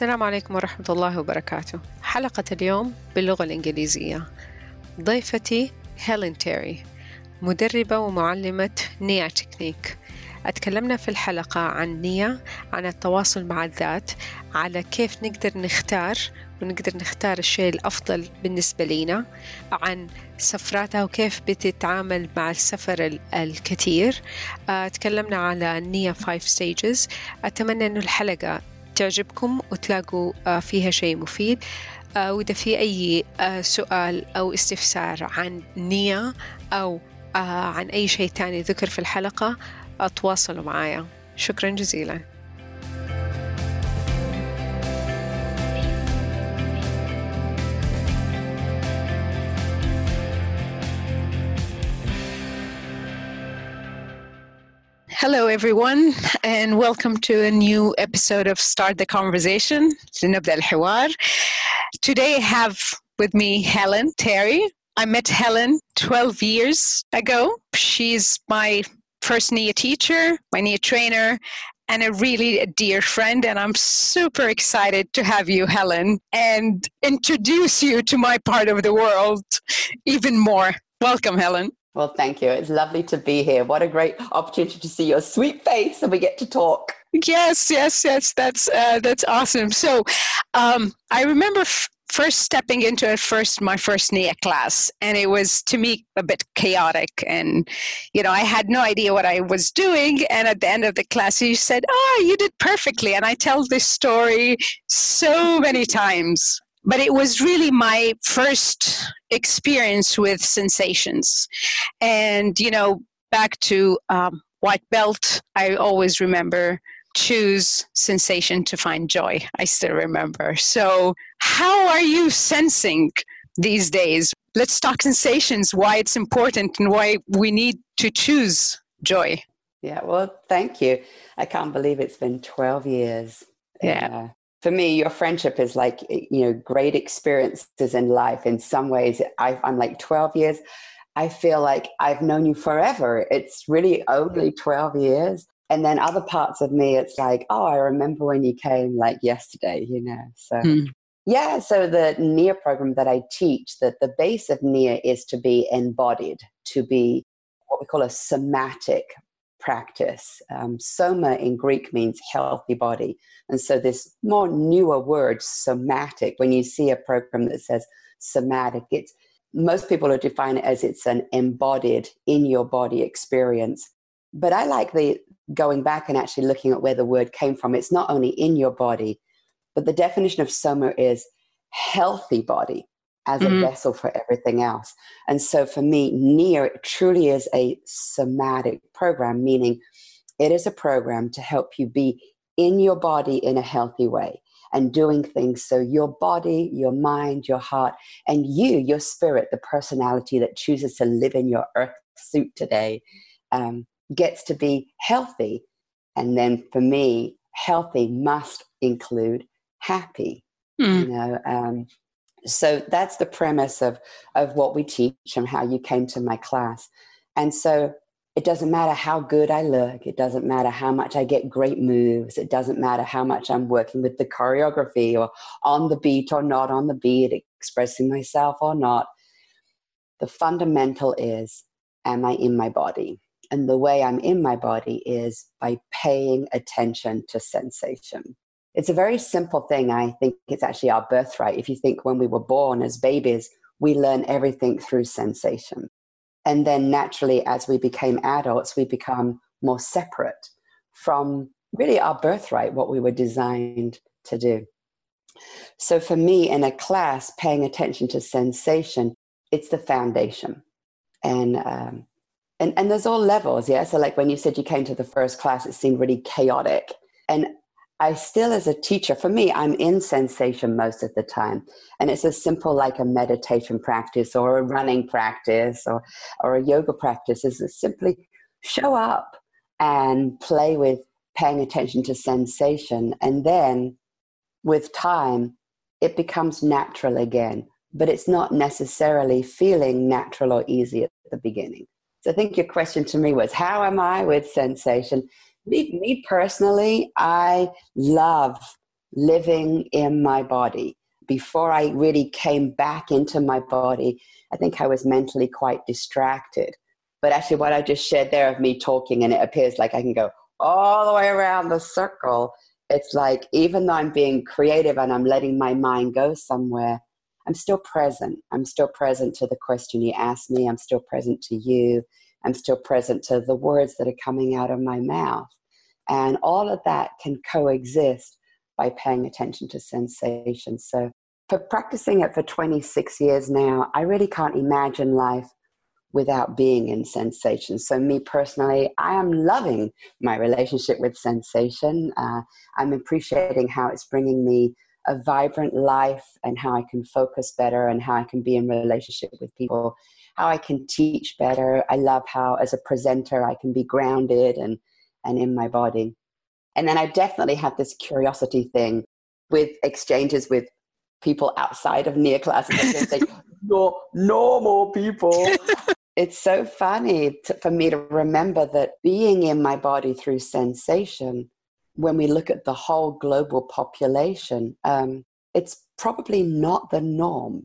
السلام عليكم ورحمة الله وبركاته. حلقة اليوم باللغة الإنجليزية. ضيفتي هيلين تيري مدربة ومعلمة نيا تكنيك. أتكلمنا في الحلقة عن نية عن التواصل مع الذات على كيف نقدر نختار ونقدر نختار الشيء الأفضل بالنسبة لنا عن سفراتها وكيف بتتعامل مع السفر الكثير. تكلمنا على نية 5 ستيجز أتمنى أنه الحلقة تعجبكم وتلاقوا فيها شيء مفيد. وإذا في أي سؤال أو استفسار عن نية أو عن أي شيء تاني ذكر في الحلقة تواصلوا معايا. شكرا جزيلا. Hello, everyone, and welcome to a new episode of Start the Conversation, لنبدأ الحوار. Today I have with me Helen Terry. I met Helen 12 years ago. She's my first NIA teacher, my NIA trainer, and a really a dear friend. And I'm super excited to have you, Helen, and introduce you to my part of the world even more. Welcome, Helen. Well, thank you. It's lovely to be here. What a great opportunity to see your sweet face and we get to talk. Yes, yes, yes. That's uh, that's awesome. So, um, I remember f- first stepping into it first my first NIA class, and it was to me a bit chaotic, and you know I had no idea what I was doing. And at the end of the class, you said, "Oh, you did perfectly," and I tell this story so many times but it was really my first experience with sensations. And you know back to um, white belt i always remember choose sensation to find joy. I still remember. So how are you sensing these days? Let's talk sensations why it's important and why we need to choose joy. Yeah well thank you. I can't believe it's been 12 years. Yeah. Uh, for me, your friendship is like, you know, great experiences in life. In some ways, I, am like 12 years. I feel like I've known you forever. It's really only 12 years. And then other parts of me, it's like, oh, I remember when you came like yesterday, you know. So, mm. yeah, so the NIA program that I teach, that the base of NIA is to be embodied, to be what we call a somatic practice. Um, soma in Greek means healthy body. And so, this more newer word, somatic, when you see a program that says somatic, it's most people are define it as it's an embodied in your body experience. But I like the going back and actually looking at where the word came from. It's not only in your body, but the definition of soma is healthy body as mm-hmm. a vessel for everything else. And so for me, NIA truly is a somatic program, meaning it is a program to help you be in your body in a healthy way and doing things so your body, your mind, your heart, and you, your spirit, the personality that chooses to live in your earth suit today, um, gets to be healthy. And then for me, healthy must include happy. Mm. You know, um, so that's the premise of of what we teach and how you came to my class and so it doesn't matter how good i look it doesn't matter how much i get great moves it doesn't matter how much i'm working with the choreography or on the beat or not on the beat expressing myself or not the fundamental is am i in my body and the way I'm in my body is by paying attention to sensation. It's a very simple thing. I think it's actually our birthright. If you think when we were born as babies, we learn everything through sensation. And then naturally, as we became adults, we become more separate from really our birthright, what we were designed to do. So for me, in a class, paying attention to sensation, it's the foundation. And um, and and there's all levels yeah so like when you said you came to the first class it seemed really chaotic and i still as a teacher for me i'm in sensation most of the time. And it's as simple like a meditation practice or a running practice or or a yoga practice is simply show up and play with paying attention to sensation. And then with time it becomes natural again but it's not necessarily feeling natural or easy at the beginning. So I think your question to me was, how am I with sensation? Me, me personally, I love living in my body. Before I really came back into my body, I think I was mentally quite distracted. But actually, what I just shared there of me talking, and it appears like I can go all the way around the circle. It's like even though I'm being creative and I'm letting my mind go somewhere, I'm still present. I'm still present to the question you asked me. I'm still present to you. I'm still present to the words that are coming out of my mouth. And all of that can coexist by paying attention to sensation. So, for practicing it for 26 years now, I really can't imagine life without being in sensation. So, me personally, I am loving my relationship with sensation. Uh, I'm appreciating how it's bringing me a vibrant life and how I can focus better and how I can be in relationship with people, how I can teach better. I love how as a presenter I can be grounded and and in my body. And then I definitely have this curiosity thing with exchanges with people outside of Nia classes. no, normal people. it's so funny to, for me to remember that being in my body through sensation when we look at the whole global population, um, it's probably not the norm.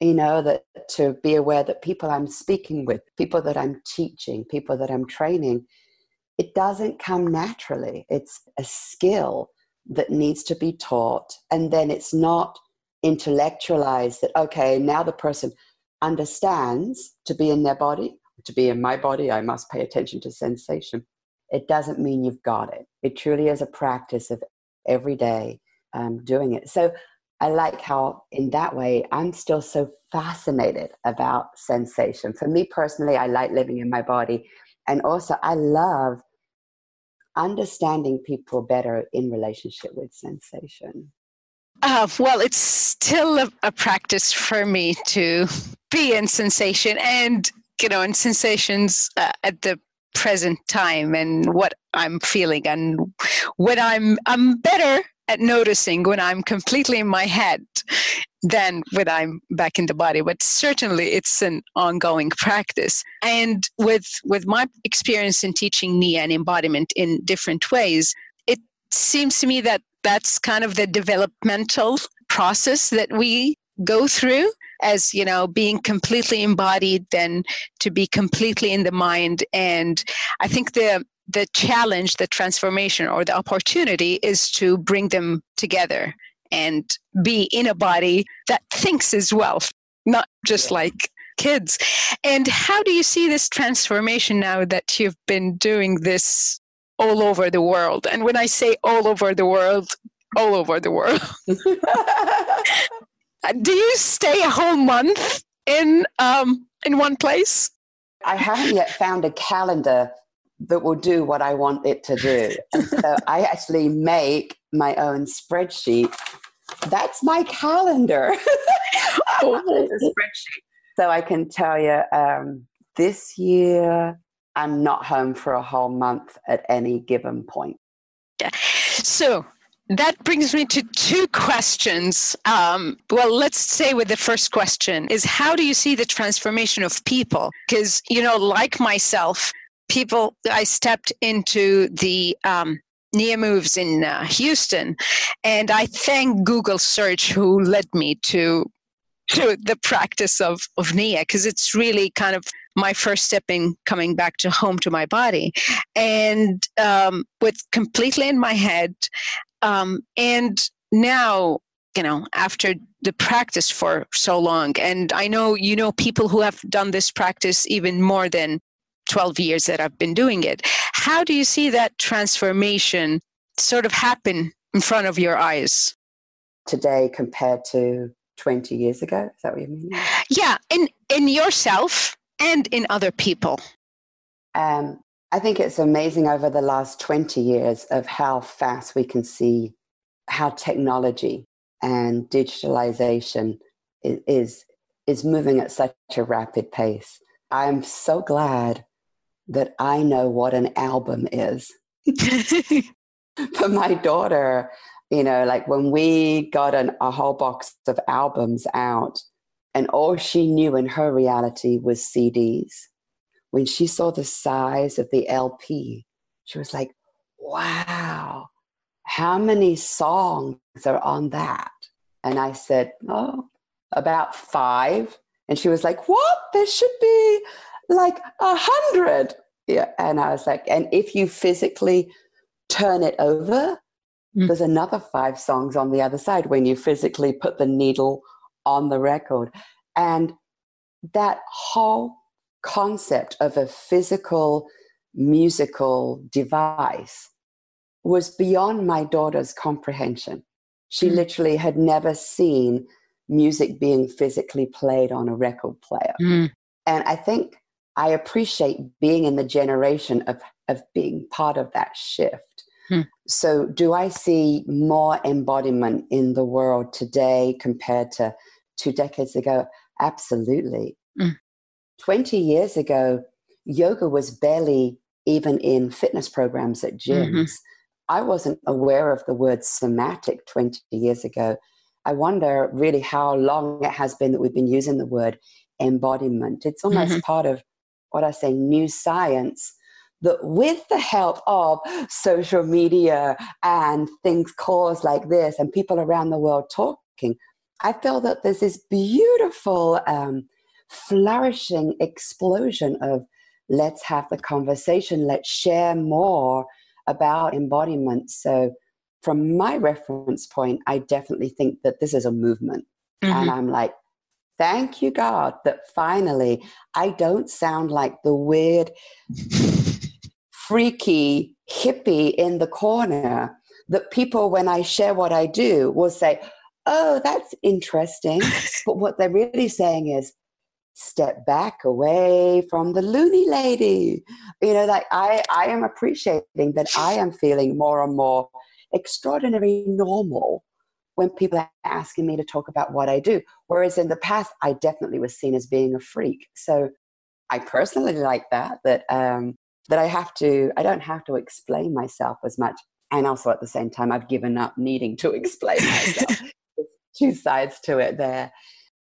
You know, that to be aware that people I'm speaking with, people that I'm teaching, people that I'm training, it doesn't come naturally. It's a skill that needs to be taught. And then it's not intellectualized that, okay, now the person understands to be in their body, to be in my body, I must pay attention to sensation it doesn't mean you've got it. It truly is a practice of every day um, doing it. So I like how, in that way, I'm still so fascinated about sensation. For me personally, I like living in my body. And also, I love understanding people better in relationship with sensation. Uh, well, it's still a, a practice for me to be in sensation and you know, and sensations uh, at the present time and what I'm feeling and when I'm I'm better at noticing when I'm completely in my head than when I'm back in the body. But certainly it's an ongoing practice. And with with my experience in teaching Nia and embodiment in different ways, it seems to me that that's kind of the developmental process that we go through as you know being completely embodied then to be completely in the mind and i think the the challenge the transformation or the opportunity is to bring them together and be in a body that thinks as well not just like kids. And how do you see this transformation now that you've been doing this all over the world? And when i say all over the world all over the world do you stay a whole month in um, in one place? I haven't yet found a calendar that will do what I want it to do. And so I actually make my own spreadsheet. That's my calendar. oh. spreadsheet. So I can tell you um, this year I'm not home for a whole month at any given point. Yeah. So that brings me to two questions. Um, well, let's say with the first question is how do you see the transformation of people? Because, you know, like myself, people, I stepped into the um, Nia Moves in uh, Houston, and I thank Google search who led me to to the practice of, of Nia because it's really kind of my first step in coming back to home to my body, and um, with completely in my head. Um, and now, you know, after the practice for so long, and I know you know people who have done this practice even more than 12 years that I've been doing it. How do you see that transformation sort of happen in front of your eyes? Today compared to 20 years ago? Is that what you mean? Yeah, in, in yourself and in other people. Um, I think it's amazing over the last 20 years of how fast we can see how technology and digitalization is, is moving at such a rapid pace. I'm so glad that I know what an album is. For my daughter, you know, like when we got an, a whole box of albums out, and all she knew in her reality was CDs. When she saw the size of the LP, she was like, wow, how many songs are on that? And I said, oh, about five. And she was like, what? There should be like a hundred. Yeah. And I was like, and if you physically turn it over, mm. there's another five songs on the other side when you physically put the needle on the record. And that whole concept of a physical musical device was beyond my daughter's comprehension. She mm. literally had never seen music being physically played on a record player. Mm. And I think I appreciate being in the generation of, of being part of that shift. Hmm. So, do I see more embodiment in the world today compared to two decades ago? Absolutely. Hmm. 20 years ago, yoga was barely even in fitness programs at gyms. Mm-hmm. I wasn't aware of the word somatic 20 years ago. I wonder really how long it has been that we've been using the word embodiment. It's almost mm-hmm. part of what I say, new science that with the help of social media and things caused like this and people around the world talking, I feel that there's this beautiful, um, flourishing explosion of let's have the conversation, let's share more about embodiment. So, from my reference point, I definitely think that this is a movement. Mm-hmm. And I'm like, thank you, God, that finally I don't sound like the weird, freaky hippie in the corner that people, when I share what I do, will say, Oh, that's interesting. but what they're really saying is, step back away from the loony lady. You know, like I, I am appreciating that I am feeling more and more extraordinary normal when people are asking me to talk about what I do. Whereas in the past, I definitely was seen as being a freak. So I personally like that, that, um, that I have to, I don't have to explain myself as much. And also at the same time, I've given up needing to explain myself. two sides to it there.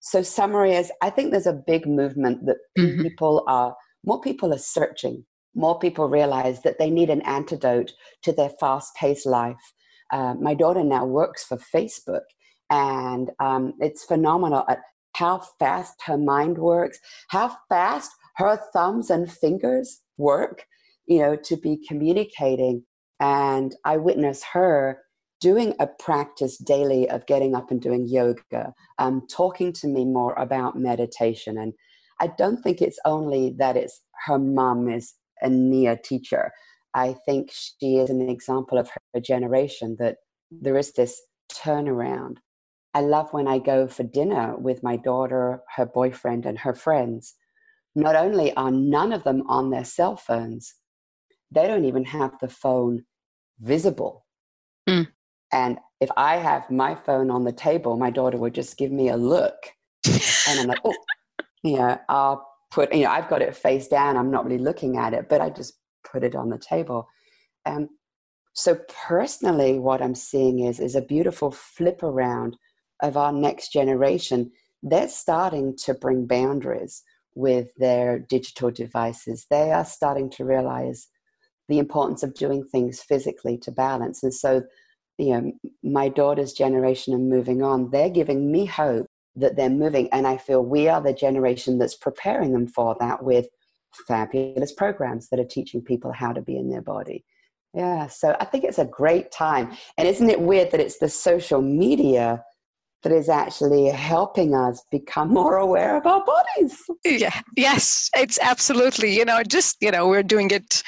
So summary is, I think there's a big movement that mm-hmm. people are, more people are searching. More people realize that they need an antidote to their fast paced life uh, my daughter now works for Facebook, and um, it's phenomenal at how fast her mind works, how fast her thumbs and fingers work, you know, to be communicating. And I witness her doing a practice daily of getting up and doing yoga, um, talking to me more about meditation. And I don't think it's only that it's her mom is a Nia teacher. I think she is an example of her generation that there is this turnaround. I love when I go for dinner with my daughter, her boyfriend, and her friends. Not only are none of them on their cell phones, they don't even have the phone visible. Mm. And if I have my phone on the table, my daughter would just give me a look. and I'm like, oh, you know, I'll put, you know, I've got it face down. I'm not really looking at it, but I just put it on the table. Um, so personally, what I'm seeing is is a beautiful flip around of our next generation. They're starting to bring boundaries with their digital devices. They are starting to realize the importance of doing things physically to balance. And so, you know, my daughter's generation and moving on, they're giving me hope that they're moving. And I feel we are the generation that's preparing them for that with fabulous programs that are teaching people how to be in their body. Yeah, so I think it's a great time. And isn't it weird that it's the social media that is actually helping us become more aware of our bodies. Yeah, yes, it's absolutely, you know, just, you know, we're doing it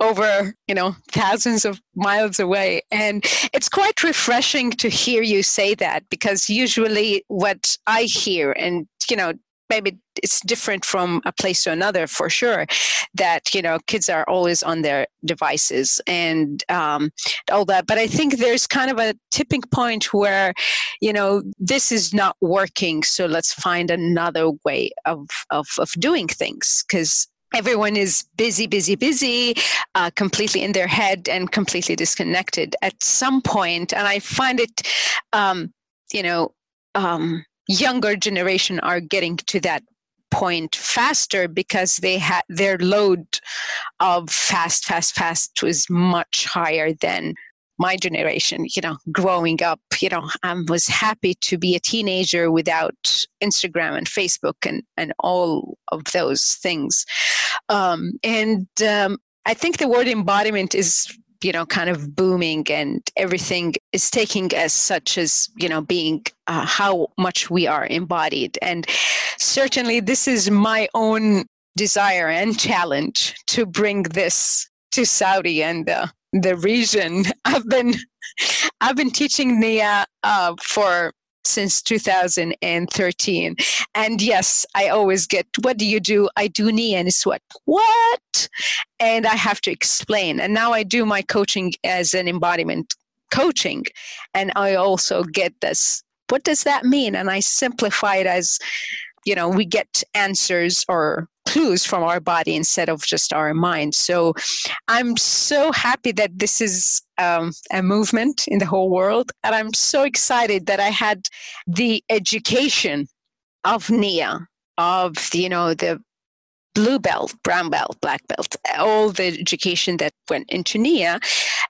over, you know, thousands of miles away. And it's quite refreshing to hear you say that because usually what I hear and, you know, maybe it's different from a place to another for sure that you know kids are always on their devices and um, all that. But i think there's kind of a tipping point where you know this is not working so let's find another way of of, of doing things because everyone is busy busy busy uh, completely in their head and completely disconnected at some point. And i find it um, you know um, younger generation are getting to that point faster because they had their load of fast fast fast was much higher than my generation you know growing up you know i was happy to be a teenager without instagram and facebook and and all of those things. Um, and um, i think the word embodiment is you know kind of booming and everything is taking as such as you know being uh, how much we are embodied. And certainly this is my own desire and challenge to bring this to saudi and uh, the region. I've been i've been teaching nia uh, for since 2013. And yes, I always get, what do you do? I do Nia and it's what? What? And I have to explain. And now I do my coaching as an embodiment coaching. And I also get this, what does that mean? And I simplify it as, you know, we get answers or clues from our body instead of just our mind. So I'm so happy that this is um, a movement in the whole world. And I'm so excited that I had the education of NIA, of, you know, the blue belt, brown belt, black belt, all the education that went into NIA.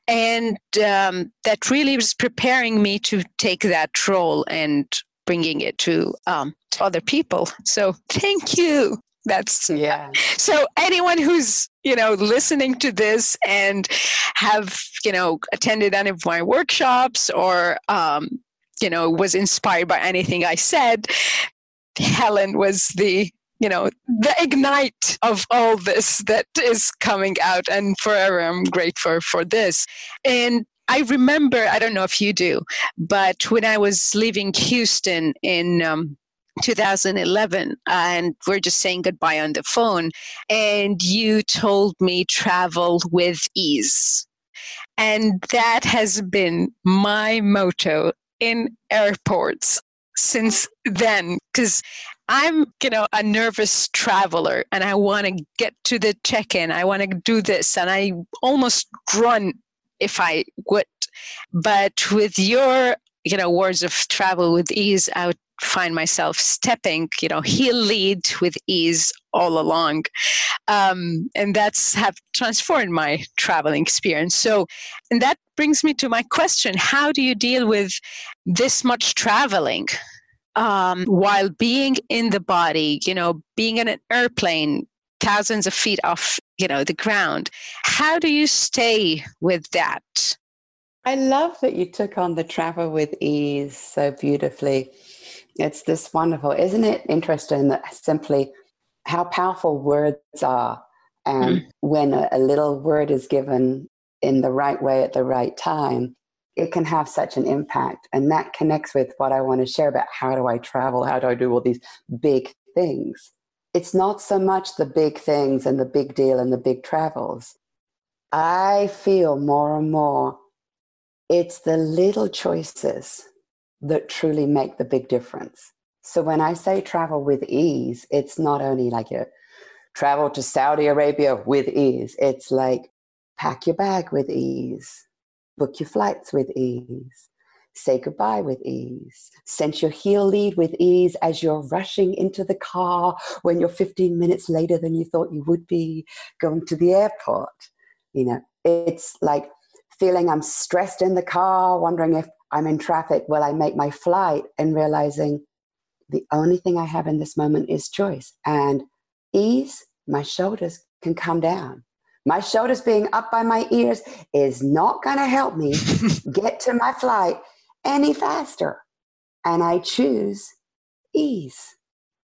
And um, that really was preparing me to take that role and bringing it to, um, to other people. So thank you. That's yeah. So anyone who's you know listening to this and have you know attended any of my workshops or um, you know was inspired by anything I said, Helen was the you know the ignite of all this that is coming out, and forever I'm grateful for this. And I remember, I don't know if you do, but when I was leaving Houston in um, 2011 and we're just saying goodbye on the phone and you told me travel with ease. And that has been my motto in airports since then because i'm you know a nervous traveler and i want to get to the check-in i want to do this and i almost run if i would. But with your you know words of travel with ease i would find myself stepping, you know, heel lead with ease all along. Um, and that's have transformed my traveling experience. So, and that brings me to my question How do you deal with this much traveling? Um, while being in the body, you know, being in an airplane thousands of feet off, you know, the ground, how do you stay with that? I love that you took on the travel with ease so beautifully. It's this wonderful, isn't it interesting that simply how powerful words are. And mm. when a, a little word is given in the right way at the right time, it can have such an impact. And that connects with what I want to share about how do I travel? How do I do all these big things? It's not so much the big things and the big deal and the big travels. I feel more and more it's the little choices that truly make the big difference. So when I say travel with ease, it's not only like you travel to Saudi Arabia with ease, it's like pack your bag with ease, book your flights with ease, say goodbye with ease, sense your heel lead with ease as you're rushing into the car when you're 15 minutes later than you thought you would be going to the airport. You know, it's like feeling I'm stressed in the car, wondering if I'm in traffic, will I make my flight? And realizing the only thing I have in this moment is choice. And ease my shoulders can come down. My shoulders being up by my ears is not going to help me get to my flight any faster. And I choose ease.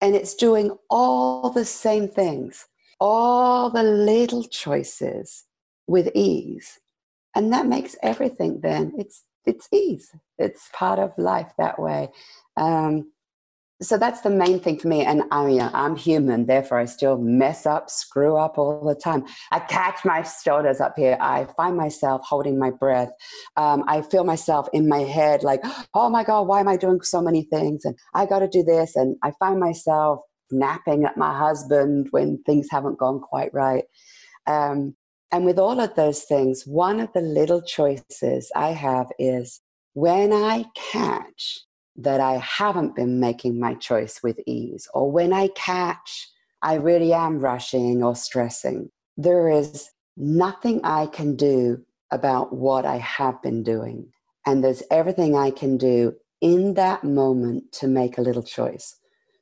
And it's doing all the same things, all the little choices with ease. And that makes everything then, it's, it's ease. It's part of life that way. Um, so that's the main thing for me. And I mean, I'm human, therefore I still mess up, screw up all the time. I catch my shoulders up here. I find myself holding my breath. Um, I feel myself in my head like, oh my God, why am I doing so many things? And I got to do this. And I find myself napping at my husband when things haven't gone quite right. Um, and with all of those things, one of the little choices I have is when I catch that I haven't been making my choice with ease, or when I catch I really am rushing or stressing, there is nothing I can do about what I have been doing. And there's everything I can do in that moment to make a little choice.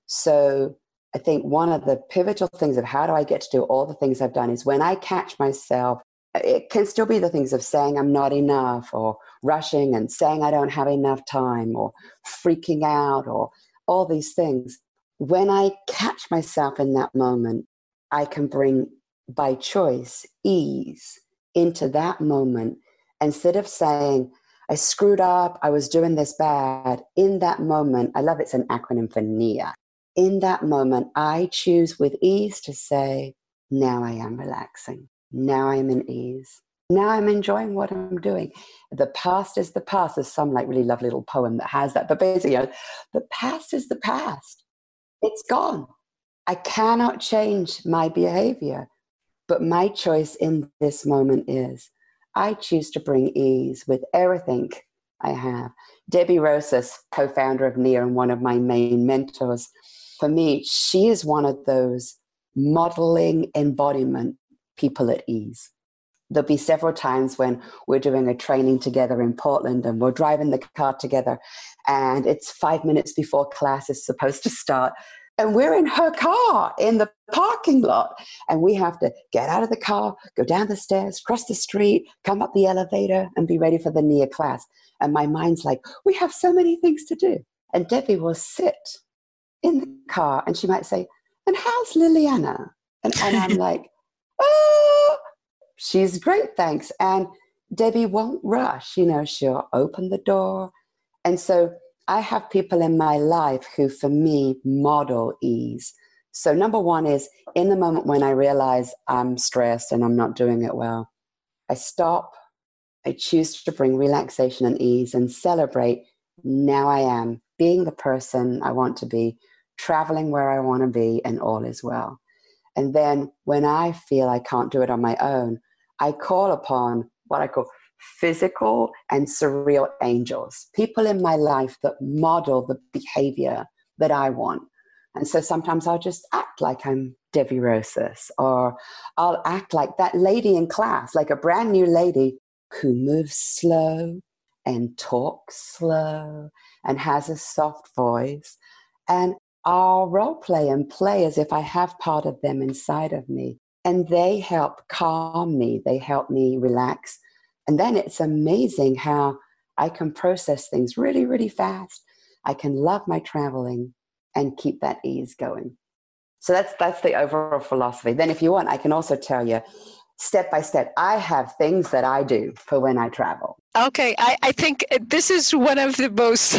So I think one of the pivotal things of how do I get to do all the things I've done is when I catch myself, it can still be the things of saying I'm not enough or rushing and saying I don't have enough time or freaking out or all these things. When I catch myself in that moment, I can bring by choice ease into that moment instead of saying, I screwed up, I was doing this bad. In that moment, I love it's an acronym for NIA. In that moment, I choose with ease to say, now I am relaxing. Now I'm in ease. Now I'm enjoying what I'm doing. The past is the past. There's some like really lovely little poem that has that. But basically, you know, the past is the past. It's gone. I cannot change my behavior. But my choice in this moment is I choose to bring ease with everything I have. Debbie Rosas, co founder of NIA and one of my main mentors, for me, she is one of those modeling embodiment people at ease. There'll be several times when we're doing a training together in Portland and we're driving the car together, and it's five minutes before class is supposed to start. And we're in her car in the parking lot. And we have to get out of the car, go down the stairs, cross the street, come up the elevator, and be ready for the Nia class. And my mind's like, we have so many things to do. And Debbie will sit in the car and she might say, And how's Liliana? And, and I'm like, oh, she's great, thanks. And Debbie won't rush, you know, she'll open the door. And so I have people in my life who, for me, model ease. So, number one is in the moment when I realize I'm stressed and I'm not doing it well, I stop, I choose to bring relaxation and ease and celebrate now I am being the person I want to be, traveling where I want to be, and all is well. And then when I feel I can't do it on my own, I call upon what I call physical and surreal angels, people in my life that model the behavior that I want. And so sometimes I'll just act like I'm Debbie or I'll act like that lady in class, like a brand new lady who moves slow and talks slow and has a soft voice. And I'll role play and play as if I have part of them inside of me. And they help calm me, they help me relax. And then it's amazing how I can process things really, really fast. I can love my traveling and keep that ease going. So that's that's the overall philosophy. Then if you want, I can also tell you step by step. I have things that I do for when I travel. Okay, I, I think this is one of the most,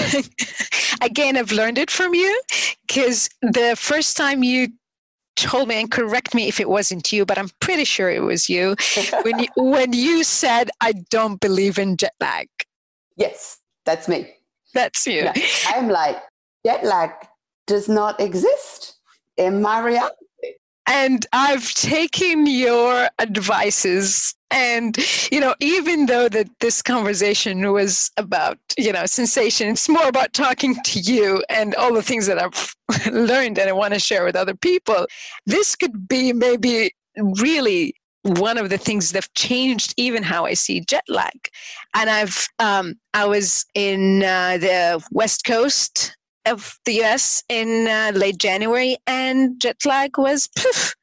again, I've learned it from you because the first time you told me and correct me if it wasn't you but i'm pretty sure it was you when you when you said i don't believe in jet lag. Yes that's me. That's you. I'm like jet lag does not exist in my reality and I've taken your advices. And, you know, even though that this conversation was about, you know, sensation, it's more about talking to you and all the things that I've learned and I want to share with other people. This could be maybe really one of the things that have changed even how I see jet lag. And I've, um, I was in uh, the West Coast of the US in uh, late January, and jet lag was poof,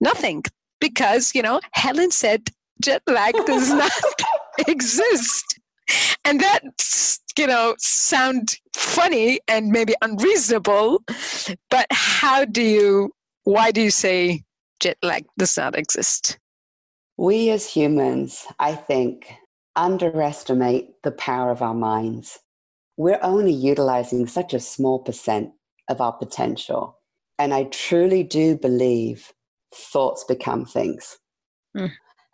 Nothing. Because, you know, Helen said jet lag does not exist. And that, you know, sound funny and maybe unreasonable, but how do you, why do you say jet lag does not exist? We as humans, I think, underestimate the power of our minds. We're only utilizing such a small percent of our potential. And I truly do believe thoughts become things. Mm.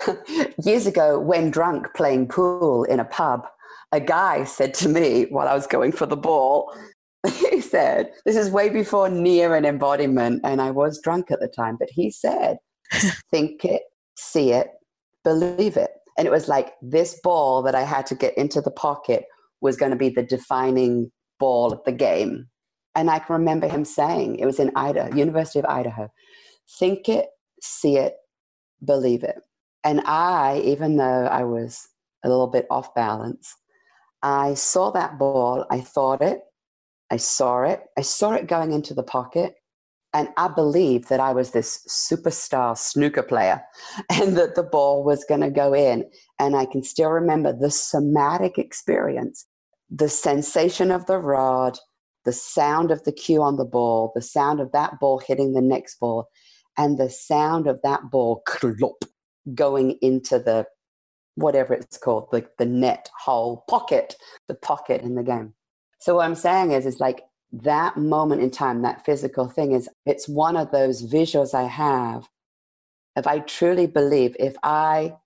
Years ago, when drunk playing pool in a pub, a guy said to me while I was going for the ball, he said, This is way before Nia an embodiment, and I was drunk at the time, but he said, Think it, see it, believe it. And it was like this ball that I had to get into the pocket was going to be the defining ball of the game. And I can remember him saying, it was in Idaho, University of Idaho, think it, see it, believe it. And I, even though I was a little bit off balance, I saw that ball, I thought it, I saw it, I saw it going into the pocket, and I believed that I was this superstar snooker player and that the ball was going to go in. And I can still remember the somatic experience, the sensation of the rod, the sound of the cue on the ball, the sound of that ball hitting the next ball, and the sound of that ball clop, going into the whatever it's called, the, the net hole pocket, the pocket in the game. So what I'm saying is, is like that moment in time, that physical thing is, it's one of those visuals I have. If I truly believe, if I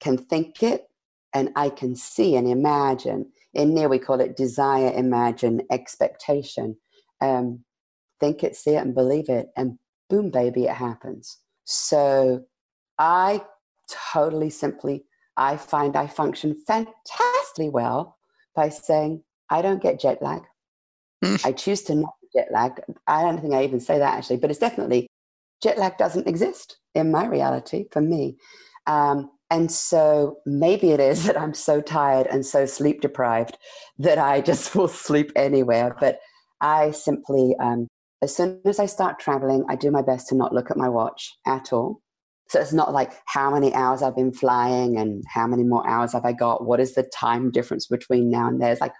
can think it and I can see and imagine, in there we call it desire, imagine, expectation. Um, think it, see it, and believe it, and boom, baby, it happens. So I totally simply, I find I function fantastically well by saying, I don't get jet lag. I choose to not jet lag. I don't think I even say that actually, but it's definitely jet lag doesn't exist in my reality for me. Um, and so maybe it is that I'm so tired and so sleep deprived that I just will sleep anywhere. But I simply, um, as soon as I start traveling, I do my best to not look at my watch at all. So it's not like how many hours I've been flying and how many more hours have I got? What is the time difference between now and there? It's like,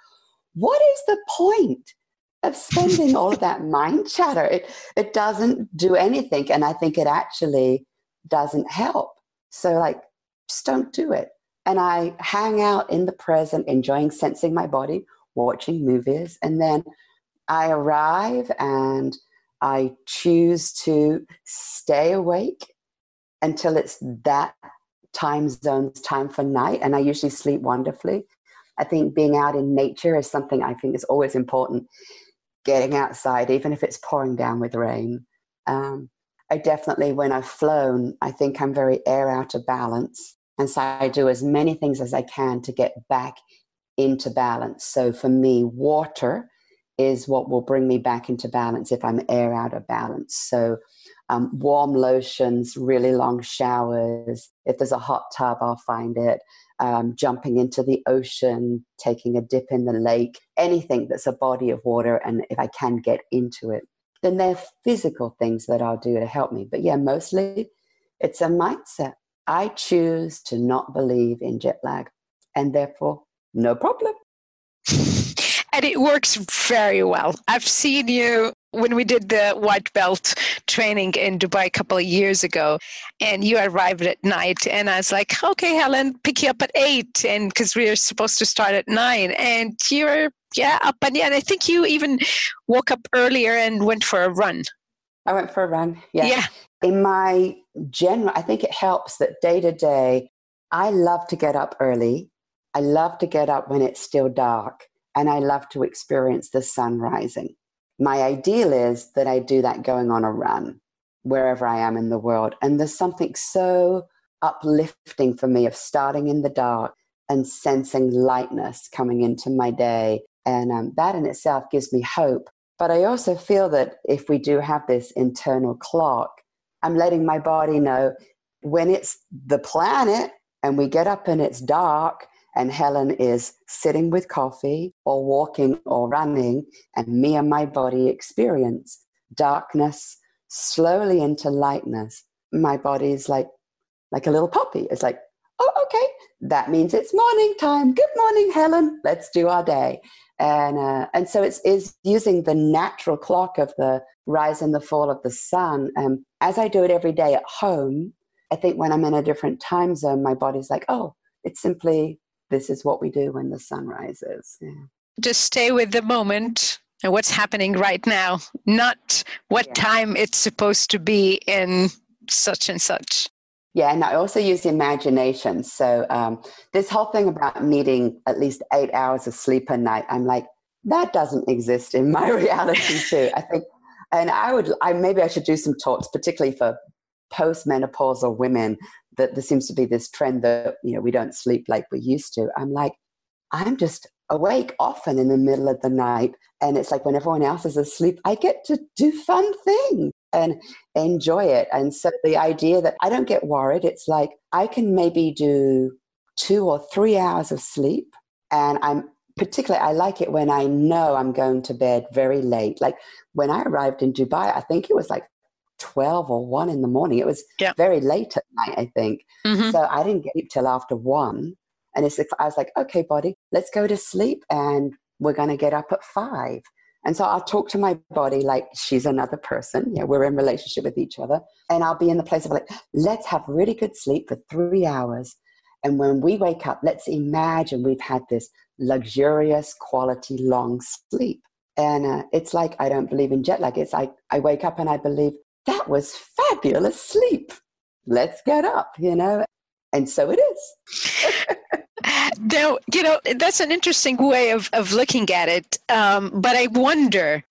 what is the point? of spending all of that mind chatter. It, it doesn't do anything. And I think it actually doesn't help. So, like, just don't do it. And I hang out in the present, enjoying sensing my body, watching movies. And then I arrive and I choose to stay awake until it's that time zone's time for night. And I usually sleep wonderfully. I think being out in nature is something I think is always important getting outside, even if it's pouring down with rain. Um, I definitely, when I've flown, I think I'm very air out of balance. And so I do as many things as I can to get back into balance. So for me, water is what will bring me back into balance if I'm air out of balance. So um, warm lotions, really long showers. If there's a hot tub, I'll find it um, jumping into the ocean, taking a dip in the lake, anything that's a body of water, and if I can get into it, then they're physical things that I'll do to help me. But yeah, mostly it's a mindset. I choose to not believe in jet lag, and therefore, no problem. and it works very well. I've seen you when we did the white belt training in Dubai a couple of years ago, and you arrived at night, and I was like, "Okay, Helen, pick you up at eight, and because we are supposed to start at nine, and you're yeah up and yeah, and I think you even woke up earlier and went for a run. I went for a run. Yeah. Yeah. In my general, I think it helps that day to day, I love to get up early. I love to get up when it's still dark, and I love to experience the sun rising my ideal is that I do that going on a run wherever I am in the world. And there's something so uplifting for me of starting in the dark and sensing lightness coming into my day. And um, that in itself gives me hope. But I also feel that if we do have this internal clock, I'm letting my body know when it's the planet and we get up and it's dark, and Helen is sitting with coffee or walking or running, and me and my body experience darkness, slowly into lightness, my body's like like a little puppy. It's like, oh, okay, that means it's morning time. Good morning, Helen. Let's do our day. And uh, and so it's is using the natural clock of the rise and the fall of the sun. Um, as I do it every day at home, I think when I'm in a different time zone, my body's like, oh, it's simply this is what we do when the sun rises. Yeah. Just stay with the moment and what's happening right now, not what yeah. time it's supposed to be in such and such. Yeah, and I also use the imagination. So um, this whole thing about needing at least eight hours of sleep a night, I'm like, that doesn't exist in my reality too. I think, and I would, I maybe I should do some talks, particularly for postmenopausal women. That there seems to be this trend that you know we don't sleep like we used to. I'm like, I'm just awake often in the middle of the night, and it's like when everyone else is asleep, I get to do fun things and enjoy it. And so the idea that I don't get worried, it's like I can maybe do two or three hours of sleep. And I'm particularly, I like it when I know I'm going to bed very late. Like when I arrived in Dubai, I think it was like 12 or 1 in the morning. It was very late at night, I think. Mm-hmm. So I didn't get up till after 1. And it's, I was like, okay, body, let's go to sleep and we're going to get up at 5. And so I'll talk to my body like she's another person. Yeah, we're in relationship with each other. And I'll be in the place of like, let's have really good sleep for three hours. And when we wake up, let's imagine we've had this luxurious, quality, long sleep. And uh, it's like, I don't believe in jet lag. It's like, I wake up and I believe that was fabulous sleep. Let's get up, you know? And so it is. now, you know, that's an interesting way of, of looking at it. Um, but I wonder,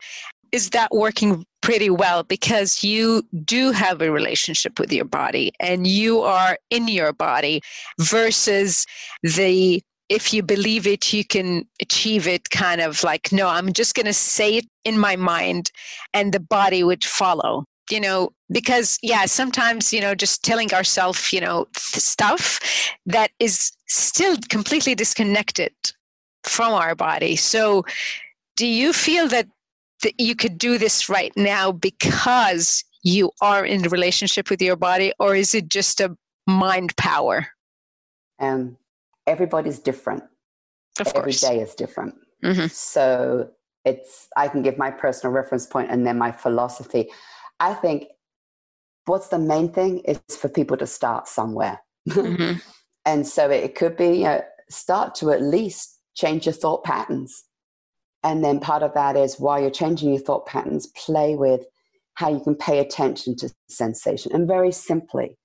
is that working pretty well because you do have a relationship with your body and you are in your body versus the if you believe it, you can achieve it kind of like, no, I'm just going to say it in my mind and the body would follow you know because yeah sometimes you know just telling ourselves you know stuff that is still completely disconnected from our body. So do you feel that, that you could do this right now because you are in relationship with your body or is it just a mind power? Um everybody's different. Of every course. day is different. Mm-hmm. so it's i can give my personal reference point and then my philosophy I think what's the main thing is for people to start somewhere. Mm-hmm. and so it could be you know, start to at least change your thought patterns. And then part of that is while you're changing your thought patterns, play with how you can pay attention to sensation. And very simply,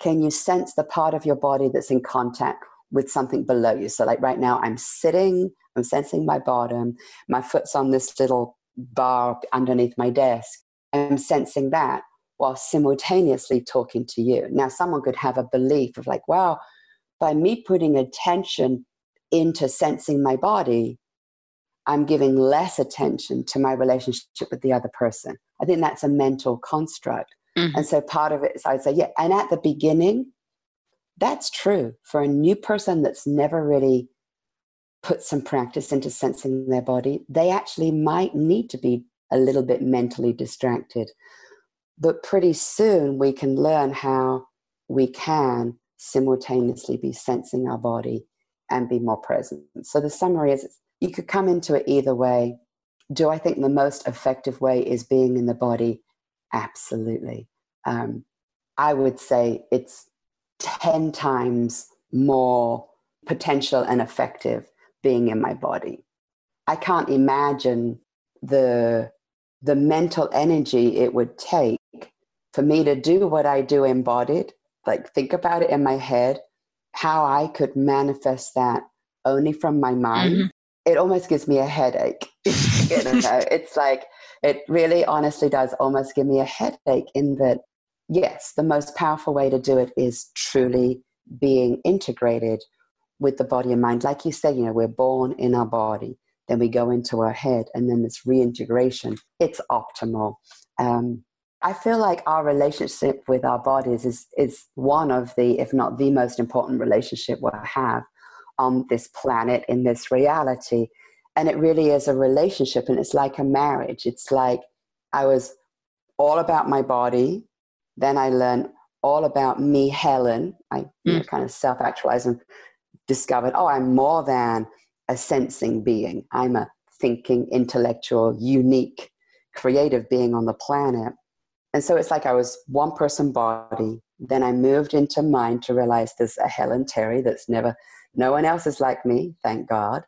can you sense the part of your body that's in contact with something below you? So, like right now, I'm sitting, I'm sensing my bottom, my foot's on this little bar underneath my desk. I'm sensing that while simultaneously talking to you. Now, someone could have a belief of like, wow, by me putting attention into sensing my body, I'm giving less attention to my relationship with the other person. I think that's a mental construct. Mm-hmm. And so part of it is I'd say, yeah. And at the beginning, that's true for a new person that's never really put some practice into sensing their body. They actually might need to be a little bit mentally distracted. But pretty soon we can learn how we can simultaneously be sensing our body and be more present. So the summary is you could come into it either way. Do I think the most effective way is being in the body? Absolutely. Um, I would say it's 10 times more potential and effective being in my body. I can't imagine the the mental energy it would take for me to do what I do embodied, like think about it in my head, how I could manifest that only from my mind. Mm-hmm. It almost gives me a headache. you know, it's like it really honestly does almost give me a headache in that yes, the most powerful way to do it is truly being integrated with the body and mind. Like you said, you know, we're born in our body then we go into our head and then this reintegration it's optimal um, i feel like our relationship with our bodies is is one of the if not the most important relationship we'll have on this planet in this reality and it really is a relationship and it's like a marriage it's like i was all about my body. Then I learned all about me, Helen. I mm. kind of self actualized and discovered, oh, I'm more than a sensing being. I'm a thinking, intellectual, unique, creative being on the planet. And so it's like I was one person body. Then I moved into mind to realize there's a Helen Terry that's never, no one else is like me, thank God.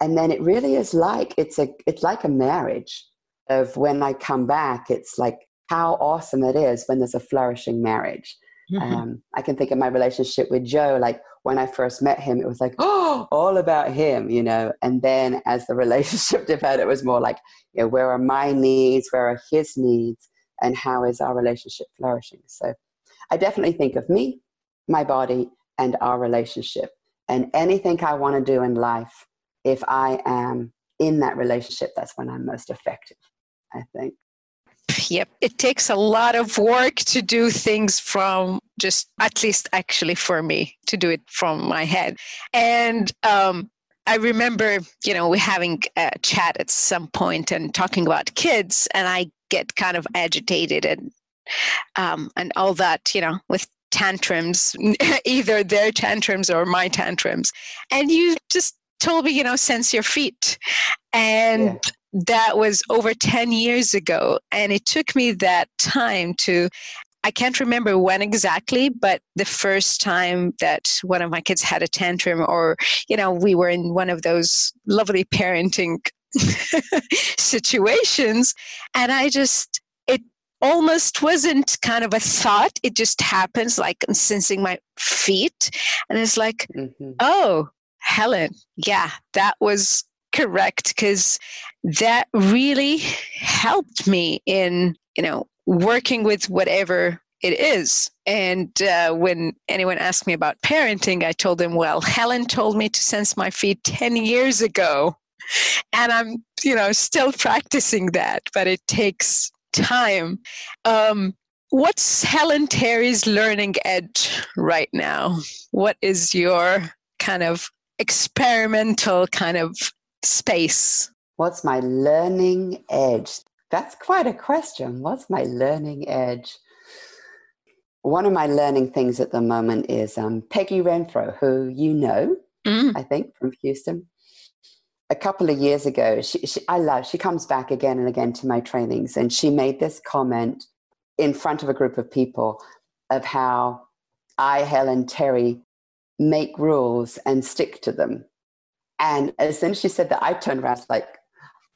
And then it really is like, it's a, it's like a marriage of when I come back, it's like how awesome it is when there's a flourishing marriage. Mm-hmm. Um, I can think of my relationship with Joe, like when I first met him, it was like, oh, all about him, you know. And then as the relationship developed, it was more like, you know, where are my needs? Where are his needs? And how is our relationship flourishing? So I definitely think of me, my body, and our relationship. And anything I want to do in life, if I am in that relationship, that's when I'm most effective, I think. Yep. It takes a lot of work to do things from just, at least actually for me, to do it from my head. And um, I remember, you know, we having a chat at some point and talking about kids, and I get kind of agitated and um, and all that, you know, with tantrums, either their tantrums or my tantrums. And you just told me, you know, sense your feet. And yeah that was over 10 years ago. And it took me that time to, I can't remember when exactly, but the first time that one of my kids had a tantrum, or, you know, we were in one of those lovely parenting situations. And I just, it almost wasn't kind of a thought. It just happens like I'm sensing my feet. And it's like, mm-hmm. oh, Helen, yeah, that was correct because that really helped me in you know working with whatever it is. And uh, when anyone asked me about parenting i told them well helen told me to sense my feet 10 years ago. And i'm you know still practicing that but it takes time. Um, what's helen terry's learning edge right now? What is your kind of experimental kind of space? What's my learning edge? That's quite a question. What's my learning edge? One of my learning things at the moment is um, Peggy Renfro, who you know, mm. I think, from Houston. A couple of years ago, she, she, I love, she comes back again and again to my trainings, and she made this comment in front of a group of people of how I, Helen Terry, make rules and stick to them. And as soon as she said that, I turned around like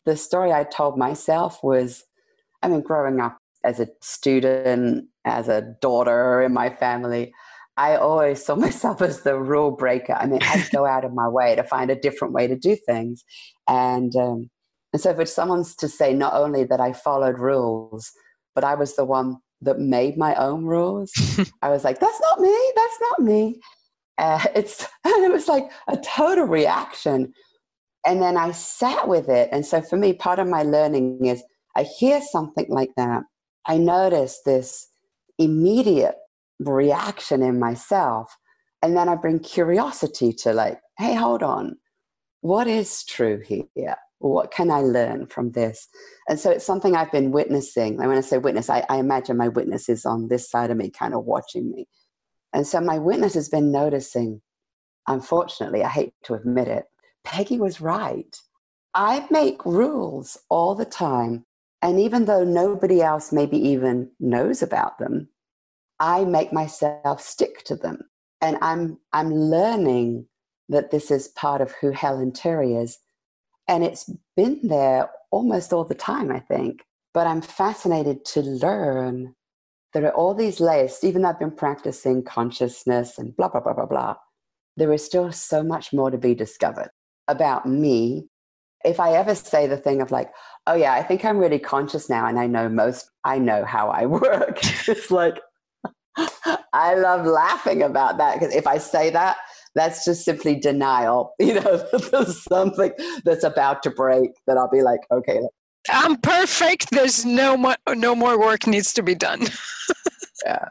the story I told myself was, I mean, growing up as a student, as a daughter in my family, I always saw myself as the rule breaker. I mean, I'd go out of my way to find a different way to do things. And, um, and so for someone's to say not only that I followed rules, but I was the one that made my own rules, I was like, that's not me, that's not me. Uh, it's it was like a total reaction, and then I sat with it. And so for me, part of my learning is I hear something like that, I notice this immediate reaction in myself, and then I bring curiosity to like, hey, hold on, what is true here? What can I learn from this? And so it's something I've been witnessing. And when I say witness, I, I imagine my witness is on this side of me, kind of watching me. And so my witness has been noticing, unfortunately, I hate to admit it, Peggy was right. I make rules all the time. And even though nobody else maybe even knows about them, I make myself stick to them. And I'm, I'm learning that this is part of who Helen Terry is. And it's been there almost all the time, I think. But I'm fascinated to learn there are all these layers. Even though I've been practicing consciousness and blah, blah, blah, blah, blah, there is still so much more to be discovered about me. If I ever say the thing of like, oh yeah, I think I'm really conscious now and I know most, I know how I work. it's like, I love laughing about that because if I say that, that's just simply denial. You know, there's something that's about to break that I'll be like, okay, I'm perfect. There's no more no more work needs to be done. yeah,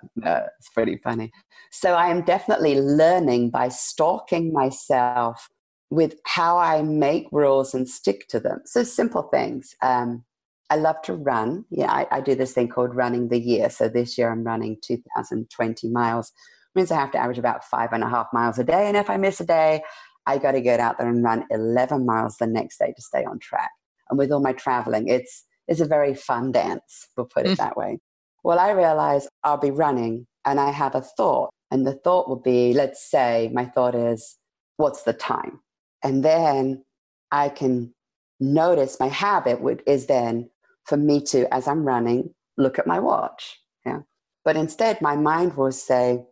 it's pretty funny. So I am definitely learning by stalking myself with how I make rules and stick to them. So simple things. Um, I love to run. Yeah, I, I, do this thing called running the year. So this year I'm running 2,020 miles, means I have to average about five and a half miles a day. And if I miss a day, I got to get out there and run 11 miles the next day to stay on track. And with all my traveling, it's it's a very fun dance. We'll put it mm. that way. Well, I realize I'll be running and I have a thought, and the thought will be, let's say, my thought is, what's the time? And then I can notice my habit would, is then for me to, as I'm running, look at my watch. Yeah. But instead, my mind will say,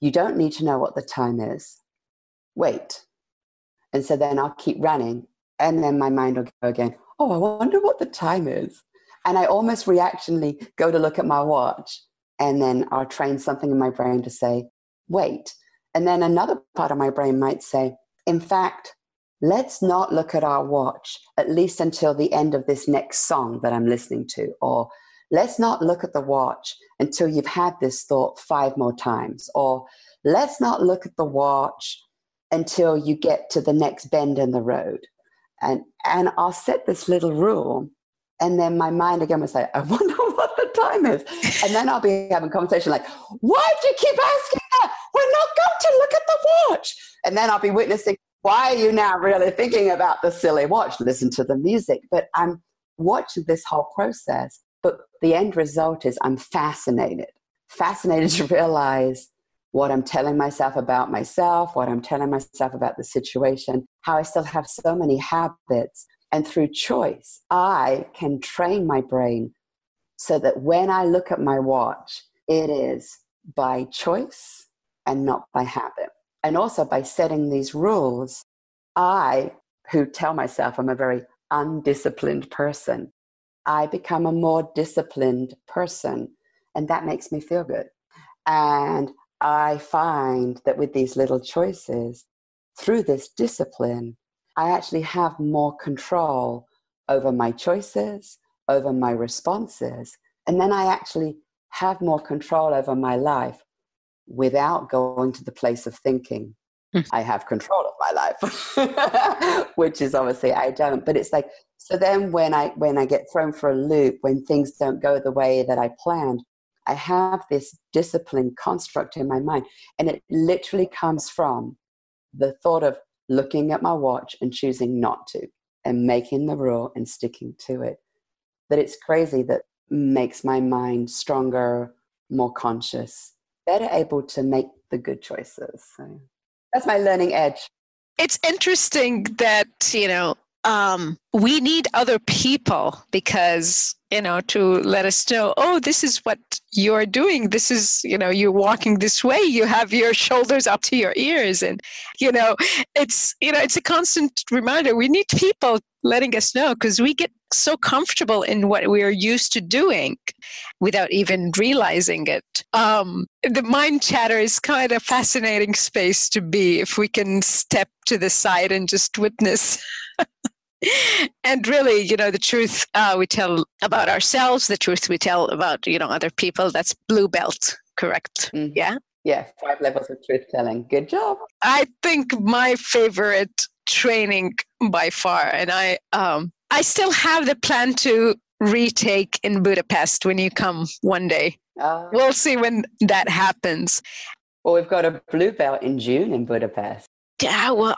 you don't need to know what the time is. Wait. And so then I'll keep running. And then my mind will go again, oh, I wonder what the time is. And I almost reactionally go to look at my watch. And then I'll train something in my brain to say, wait. And then another part of my brain might say, in fact, let's not look at our watch at least until the end of this next song that I'm listening to. Or let's not look at the watch until you've had this thought five more times. Or let's not look at the watch until you get to the next bend in the road. And, and I'll set this little rule. And then my mind again will say, I wonder what the time is. And then I'll be having a conversation like, why do you keep asking that? We're not going to look at the watch. And then I'll be witnessing why are you now really thinking about the silly watch? Listen to the music. But I'm watching this whole process. But the end result is I'm fascinated, fascinated to realize what I'm telling myself about myself, what I'm telling myself about the situation, how I still have so many habits. And through choice, I can train my brain so that when I look at my watch, it is by choice and not by habit and also by setting these rules, I, who tell myself I'm a very undisciplined person, I become a more disciplined person. And that makes me feel good. And I find that with these little choices, through this discipline, I actually have more control over my choices, over my responses. And then I actually have more control over my life without going to the place of thinking hmm. I have control of my life, which is obviously I don't. But it's like so. Then when I when I get thrown for a loop, when things don't go the way that I planned, I have this discipline construct in my mind, and it literally comes from the thought of looking at my watch and choosing not to, and making the rule and sticking to it. That it's crazy that makes my mind stronger, more conscious, better able to make the good choices. So that's my learning edge. It's interesting that, you know, um, we need other people because you know to let us know oh this is what you're doing. This is you know you're walking this way. You have your shoulders up to your ears. And you know it's you know it's a constant reminder. We need people letting us know because we get so comfortable in what we are used to doing without even realizing it. Um, the mind chatter is kind of fascinating space to be if we can step to the side and just witness and really, you know, the truth uh, we tell about ourselves, the truth we tell about, you know, other people, that's blue belt, correct? Mm-hmm. Yeah? Yeah, five levels of truth telling. Good job. I think my favorite training by far, and I, um, I still have the plan to retake in Budapest when you come one day. Uh, we'll see when that happens. Well, we've got a blue belt in June in Budapest yeah, well,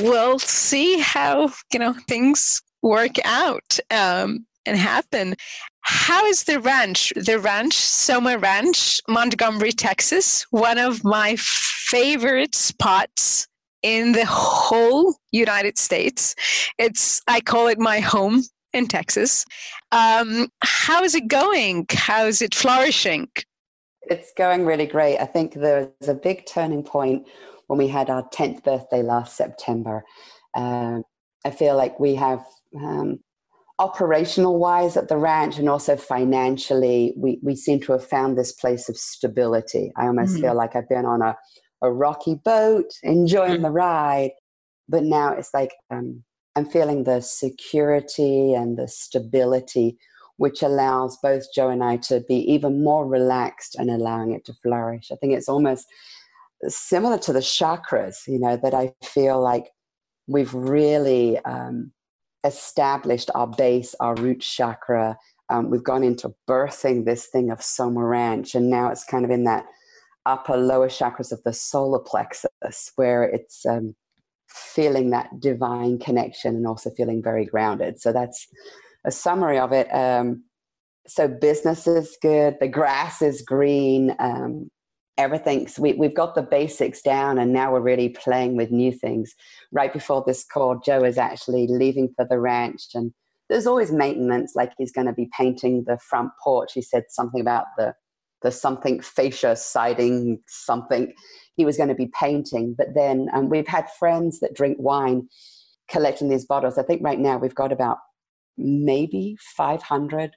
we'll see how you know things work out um, and happen. How is the ranch? The ranch, Soma Ranch, Montgomery, Texas, one of my favorite spots in the whole United States. It's I call it my home in Texas. Um, how is it going? How is it flourishing? It's going really great. I think there's a big turning point when we had our 10th birthday last September. Um, I feel like we have, um, operational wise at the ranch and also financially, we, we seem to have found this place of stability. I almost mm-hmm. feel like I've been on a, a rocky boat, enjoying mm-hmm. the ride, but now it's like um, I'm feeling the security and the stability, which allows both Joe and I to be even more relaxed and allowing it to flourish. I think it's almost similar to the chakras, you know, that I feel like we've really um, established our base, our root chakra. Um, we've gone into birthing this thing of Soma Ranch, and now it's kind of in that upper lower chakras of the solar plexus where it's um, feeling that divine connection and also feeling very grounded. So that's a summary of it. Um, so business is good, the grass is green, um, everything's we, we've got the basics down and now we're really playing with new things. Right before this call, Joe is actually leaving for the ranch and there's always maintenance, like he's going to be painting the front porch. He said something about the the something fascia siding something he was going to be painting. But then um, we've had friends that drink wine collecting these bottles. I think right now we've got about maybe 500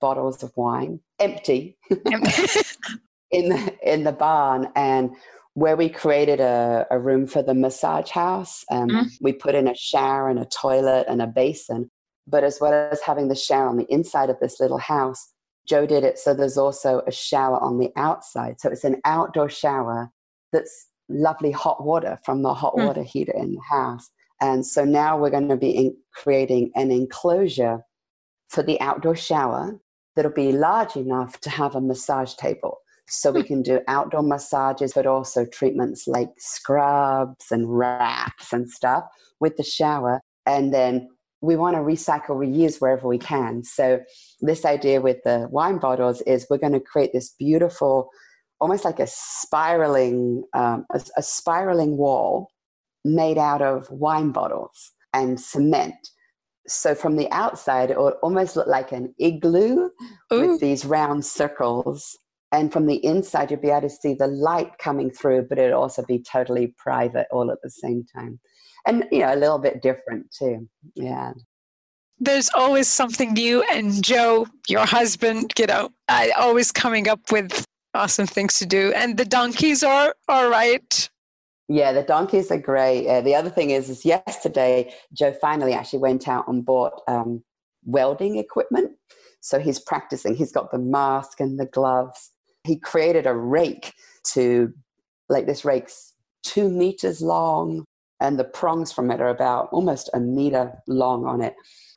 bottles of wine empty in the in the barn and where we created a, a room for the massage house um, mm. we put in a shower and a toilet and a basin but as well as having the shower on the inside of this little house joe did it so there's also a shower on the outside so it's an outdoor shower that's lovely hot water from the hot mm. water heater in the house. And so now we're going to be in creating an enclosure for the outdoor shower that'll be large enough to have a massage table. So we can do outdoor massages, but also treatments like scrubs and wraps and stuff with the shower. And then we want to recycle, reuse wherever we can. So this idea with the wine bottles is we're going to create this beautiful almost like a spiraling um, a, a spiraling wall made out of wine bottles and cement. So from the outside, it would almost look like an igloo Ooh. with these round circles. And from the inside, you'd be able to see the light coming through, but it'd also be totally private all at the same time. And, you know, a little bit different too. Yeah. There's always something new. And Joe, your husband, you know, I always coming up with awesome things to do. And the donkeys are all right. Yeah, the donkeys are great. Uh, the other thing is, is yesterday Joe finally actually went out and bought um, welding equipment. So he's practicing. He's got the mask and the gloves. He created a rake to, like this rake's two meters long, and the prongs from it are about almost a meter long on it.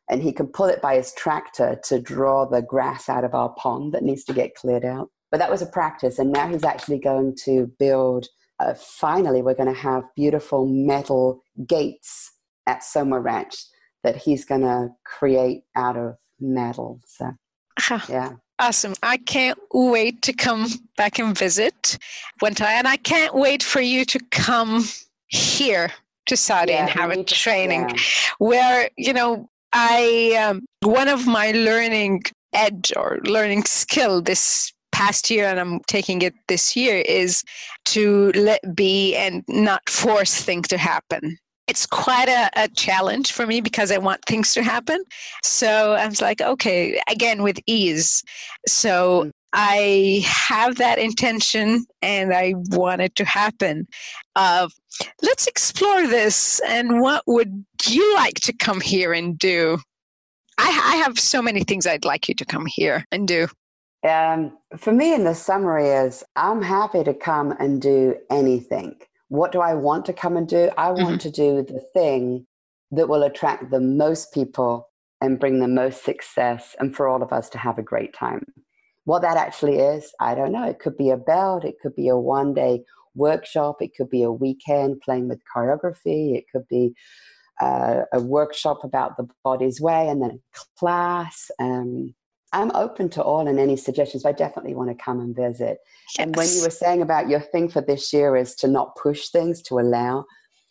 And he can pull it by his tractor to draw the grass out of our pond that needs to get cleared out. But that was a practice, and now he's actually going to build. Uh, finally, we're going to have beautiful metal gates at Soma Ranch that he's going to create out of metal. So, yeah. Awesome. I can't wait to come back and visit one time. And I can't wait for you to come here to Saudi yeah, and have a training yeah. where, you know, I, um, one of my learning edge or learning skill this past year and I'm taking it this year is to let be and not force things to happen. It's quite a, a challenge for me because I want things to happen. So I was like, okay, again with ease. So mm. I have that intention and I want it to happen. Of let's explore this and what would you like to come here and do? I, I have so many things I'd like you to come here and do. Um, for me, in the summary is I'm happy to come and do anything. What do I want to come and do? I want mm-hmm. to do the thing that will attract the most people and bring the most success and for all of us to have a great time. What that actually is, I don't know. It could be a belt, it could be a one day workshop, it could be a weekend playing with choreography, it could be uh, a workshop about the body's way and then a class. Um, I'm open to all and any suggestions. but I definitely want to come and visit. Yes. And when you were saying about your thing for this year is to not push things, to allow.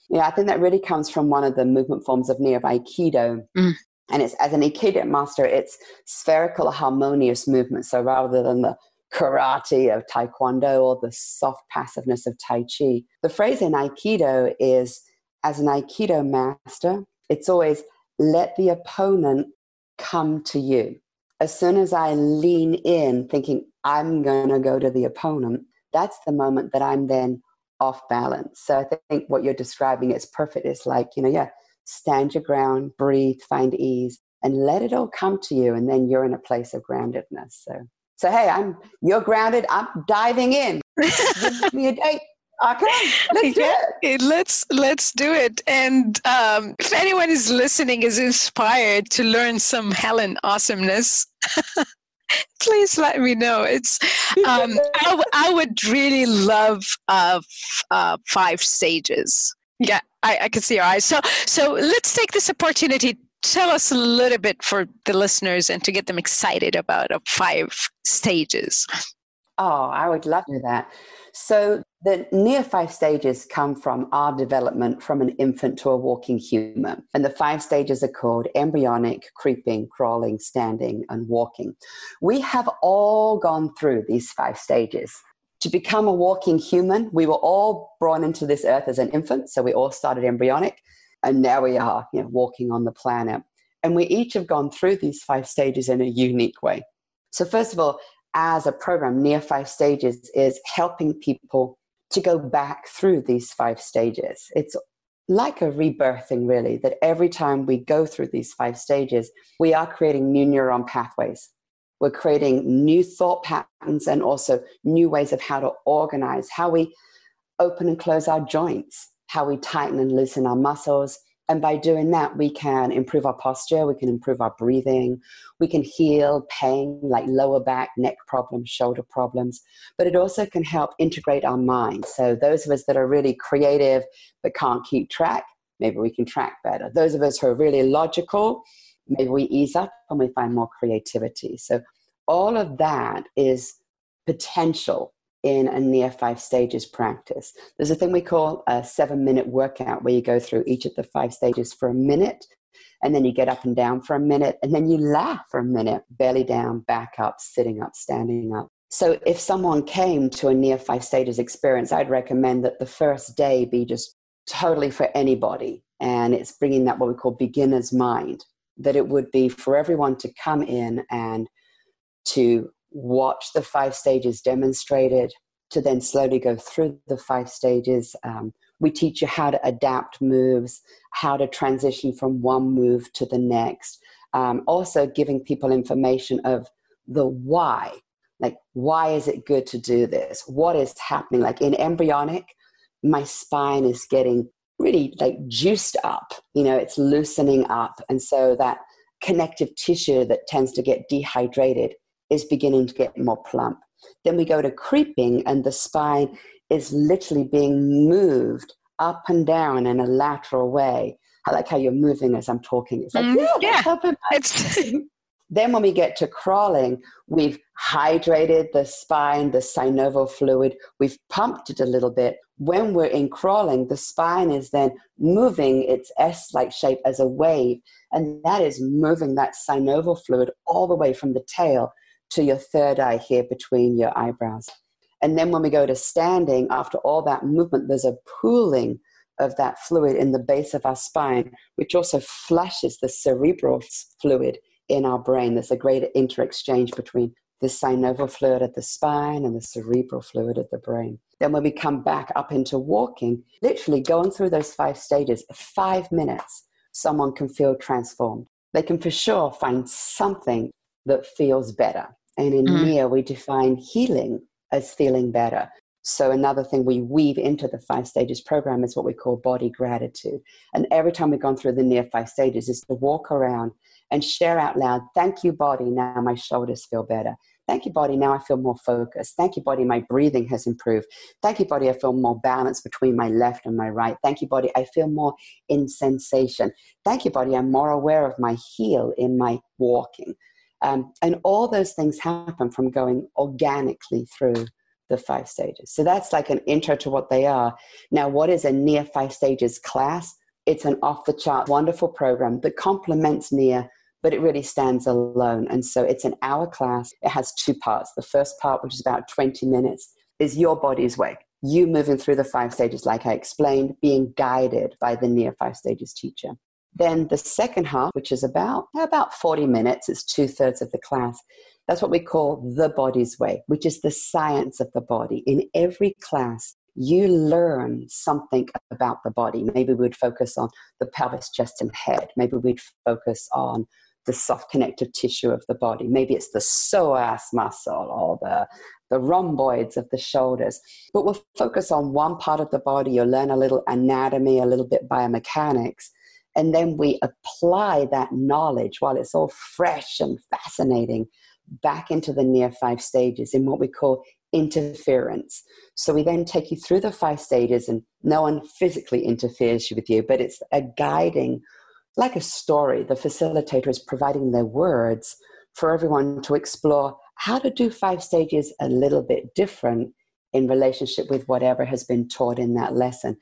Yeah, I think that really comes from one of the movement forms of Nia Aikido. Mm. And it's as an Aikido master, it's spherical, harmonious movement. So rather than the karate of Taekwondo or the soft passiveness of Tai Chi, the phrase in Aikido is as an Aikido master, it's always let the opponent come to you as soon as I lean in thinking I'm going to go to the opponent, that's the moment that I'm then off balance. So I think what you're describing is perfect. It's like, you know, yeah, stand your ground, breathe, find ease, and let it all come to you. And then you're in a place of groundedness. So, so hey, I'm you're grounded. I'm diving in. Give me a date. Okay, let's do it. Let's let's do it. And um, if anyone is listening is inspired to learn some Helen awesomeness, please let me know. It's um, I, w- I would really love uh, f- uh, five stages. Yeah, I, I can see your eyes. So so let's take this opportunity. Tell us a little bit for the listeners and to get them excited about uh, five stages. Oh, I would love to do that. So the Nia five stages come from our development from an infant to a walking human. And the five stages are called embryonic, creeping, crawling, standing, and walking. We have all gone through these five stages. To become a walking human, we were all born into this earth as an infant, so we all started embryonic, and now we are you know, walking on the planet. And we each have gone through these five stages in a unique way. So, first of all, as a program, Nia Five Stages is helping people to go back through these five stages. It's like a rebirthing, really, that every time we go through these five stages, we are creating new neuron pathways. We're creating new thought patterns and also new ways of how to organize, how we open and close our joints, how we tighten and loosen our muscles, and by doing that, we can improve our posture, we can improve our breathing, we can heal pain like lower back, neck problems, shoulder problems. But it also can help integrate our mind. So, those of us that are really creative but can't keep track, maybe we can track better. Those of us who are really logical, maybe we ease up and we find more creativity. So, all of that is potential in a Nia five stages practice. There's a thing we call a seven minute workout where you go through each of the five stages for a minute and then you get up and down for a minute and then you laugh for a minute, belly down, back up, sitting up, standing up. So if someone came to a Nia five stages experience, I'd recommend that the first day be just totally for anybody. And it's bringing that what we call beginner's mind, that it would be for everyone to come in and to watch the five stages demonstrated, to then slowly go through the five stages. Um, we teach you how to adapt moves, how to transition from one move to the next. Um, also, giving people information of the why. Like, why is it good to do this? What is happening? Like in embryonic, my spine is getting really like juiced up, you know, it's loosening up. And so that connective tissue that tends to get dehydrated is beginning to get more plump. Then we go to creeping, and the spine is literally being moved up and down in a lateral way. I like how you're moving as I'm talking. It's like, mm, yeah, yeah. It's then when we get to crawling, we've hydrated the spine, the synovial fluid, we've pumped it a little bit. When we're in crawling, the spine is then moving its S like shape as a wave, and that is moving that synovial fluid all the way from the tail to your third eye here between your eyebrows. And then when we go to standing, after all that movement, there's a pooling of that fluid in the base of our spine, which also flushes the cerebral fluid in our brain. There's a greater interexchange between the synovial fluid at the spine and the cerebral fluid at the brain. Then, when we come back up into walking, literally going through those five stages, five minutes, someone can feel transformed. They can for sure find something that feels better. And in mm. We define healing as feeling better. So, another thing we weave into the five stages program is what we call body gratitude. And every time we've gone through the Nia five stages, is to walk around and share out loud, Thank you, body. Now my shoulders feel better. Thank you, body. Now I feel more focused. Thank you, body. My breathing has improved. Thank you, body. I feel more balance between my left and my right. Thank you, body. I feel more in sensation. Thank you, body. I'm more aware of my heel in my walking. Um, and all those things happen from going organically through the five stages. So that's like an intro to what they are. Now, what is a Nia five stages class? It's an off the chart, wonderful program that complements Nia, but it really stands alone. And so it's an hour class. It has two parts. The first part, which is about 20 minutes, is your body's way. You moving through the five stages, like I explained, being guided by the Nia five stages teacher. Then the second half, which is about, about 40 minutes, it's two thirds of the class. That's what we call the body's way, which is the science of the body. In every class, you learn something about the body. Maybe we'd focus on the pelvis, chest, and head. Maybe we'd focus on the soft connective tissue of the body. Maybe it's the psoas muscle or the, the rhomboids of the shoulders. But we'll focus on one part of the body. You'll learn a little anatomy, a little bit biomechanics. And then we apply that knowledge while it's all fresh and fascinating back into the Nia five stages in what we call interference. So we then take you through the five stages, and no one physically interferes with you, but it's a guiding, like a story. The facilitator is providing their words for everyone to explore how to do five stages a little bit different in relationship with whatever has been taught in that lesson.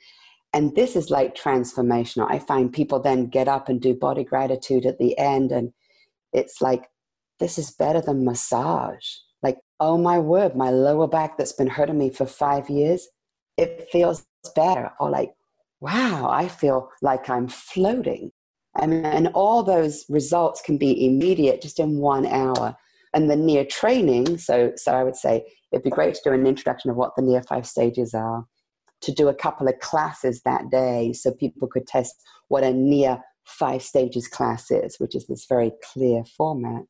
And this is like transformational. I find people then get up and do body gratitude at the end, and it's like, this is better than massage like oh my word, my lower back that's been hurting me for five years, it feels better. Or like, wow, I feel like I'm floating. And, and all those results can be immediate just in one hour. And the Nia training, so, so I would say it'd be great to do an introduction of what the Nia five stages are, to do a couple of classes that day so people could test what a Nia five stages class is, which is this very clear format.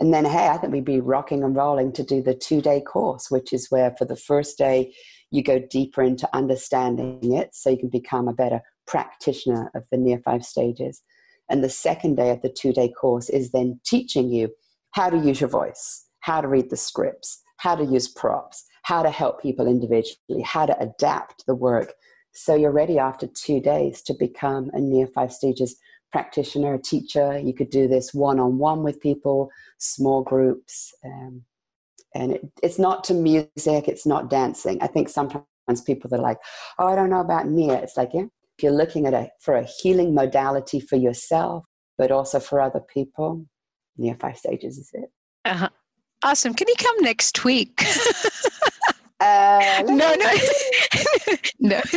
And then, hey, I think we'd be rocking and rolling to do the two day course, which is where for the first day you go deeper into understanding it so you can become a better practitioner of the Nia five stages. And the second day of the two day course is then teaching you how to use your voice, how to read the scripts, how to use props, how to help people individually, how to adapt the work. So you're ready after two days to become a Nia five stages practitioner, a teacher. You could do this one on one with people, small groups. Um, and it, it's not to music, it's not dancing. I think sometimes people are like, oh, I don't know about Nia. It's like, yeah, if you're looking at a, for a healing modality for yourself, but also for other people, Nia five stages is it. Uh-huh. Awesome. Can you come next week? uh, no, no, no.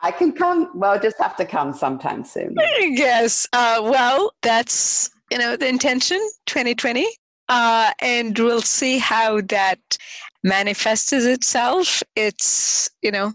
I can come. Well, just have to come sometime soon. Yes. Uh, well, that's you know the intention, 2020, uh, and we'll see how that manifests itself. It's you know,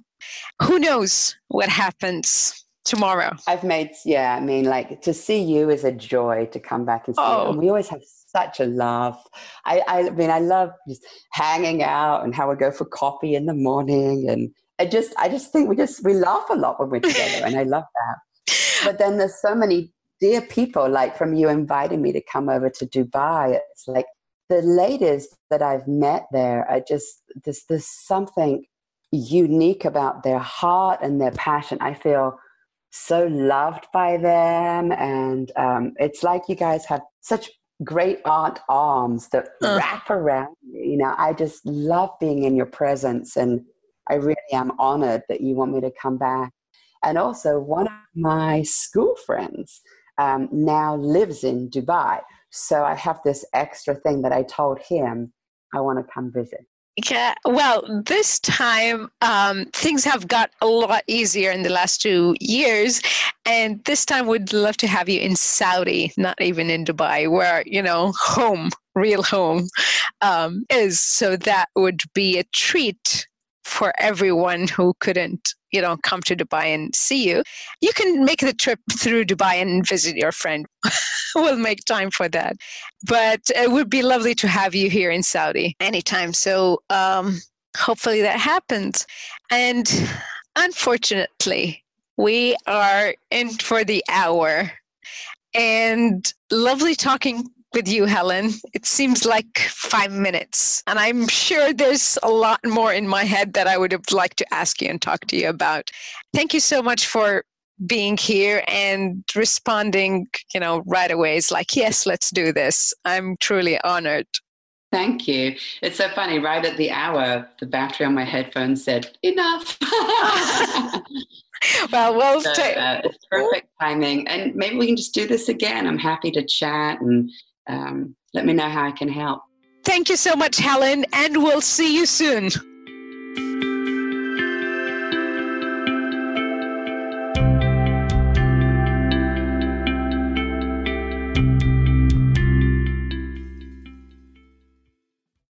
who knows what happens tomorrow. I've made yeah. I mean, like to see you is a joy to come back and see. Oh. You. And we always have such a laugh. I, I mean, I love just hanging out and how we go for coffee in the morning and I just I just think we just we laugh a lot when we're together, and I love that. But then there's so many dear people, like from you inviting me to come over to Dubai. It's like the ladies that I've met there are just there's there's something unique about their heart and their passion. I feel so loved by them, and um, it's like you guys have such great aunt arms that uh. wrap around me. You know, I just love being in your presence and I really am honored that you want me to come back. And also, one of my school friends um, now lives in Dubai. So I have this extra thing that I told him I want to come visit. Yeah, well, this time um, things have got a lot easier in the last two years. And this time we'd love to have you in Saudi, not even in Dubai, where, you know, home, real home um, is. So that would be a treat for everyone who couldn't you know come to dubai and see you you can make the trip through dubai and visit your friend. We'll make time for that. But it would be lovely to have you here in saudi anytime. So um, hopefully that happens. And unfortunately we are in for the hour. And lovely talking with you, Helen. It seems like five minutes. And I'm sure there's a lot more in my head that I would have liked to ask you and talk to you about. Thank you so much for being here and responding, you know, right away. It's like, yes, let's do this. I'm truly honored. Thank you. It's so funny. Right at the hour, the battery on my headphones said, enough. well, well, so, uh, it's perfect timing. And maybe we can just do this again. I'm happy to chat and um, let me know how I can help. Thank you so much, Helen, and we'll see you soon.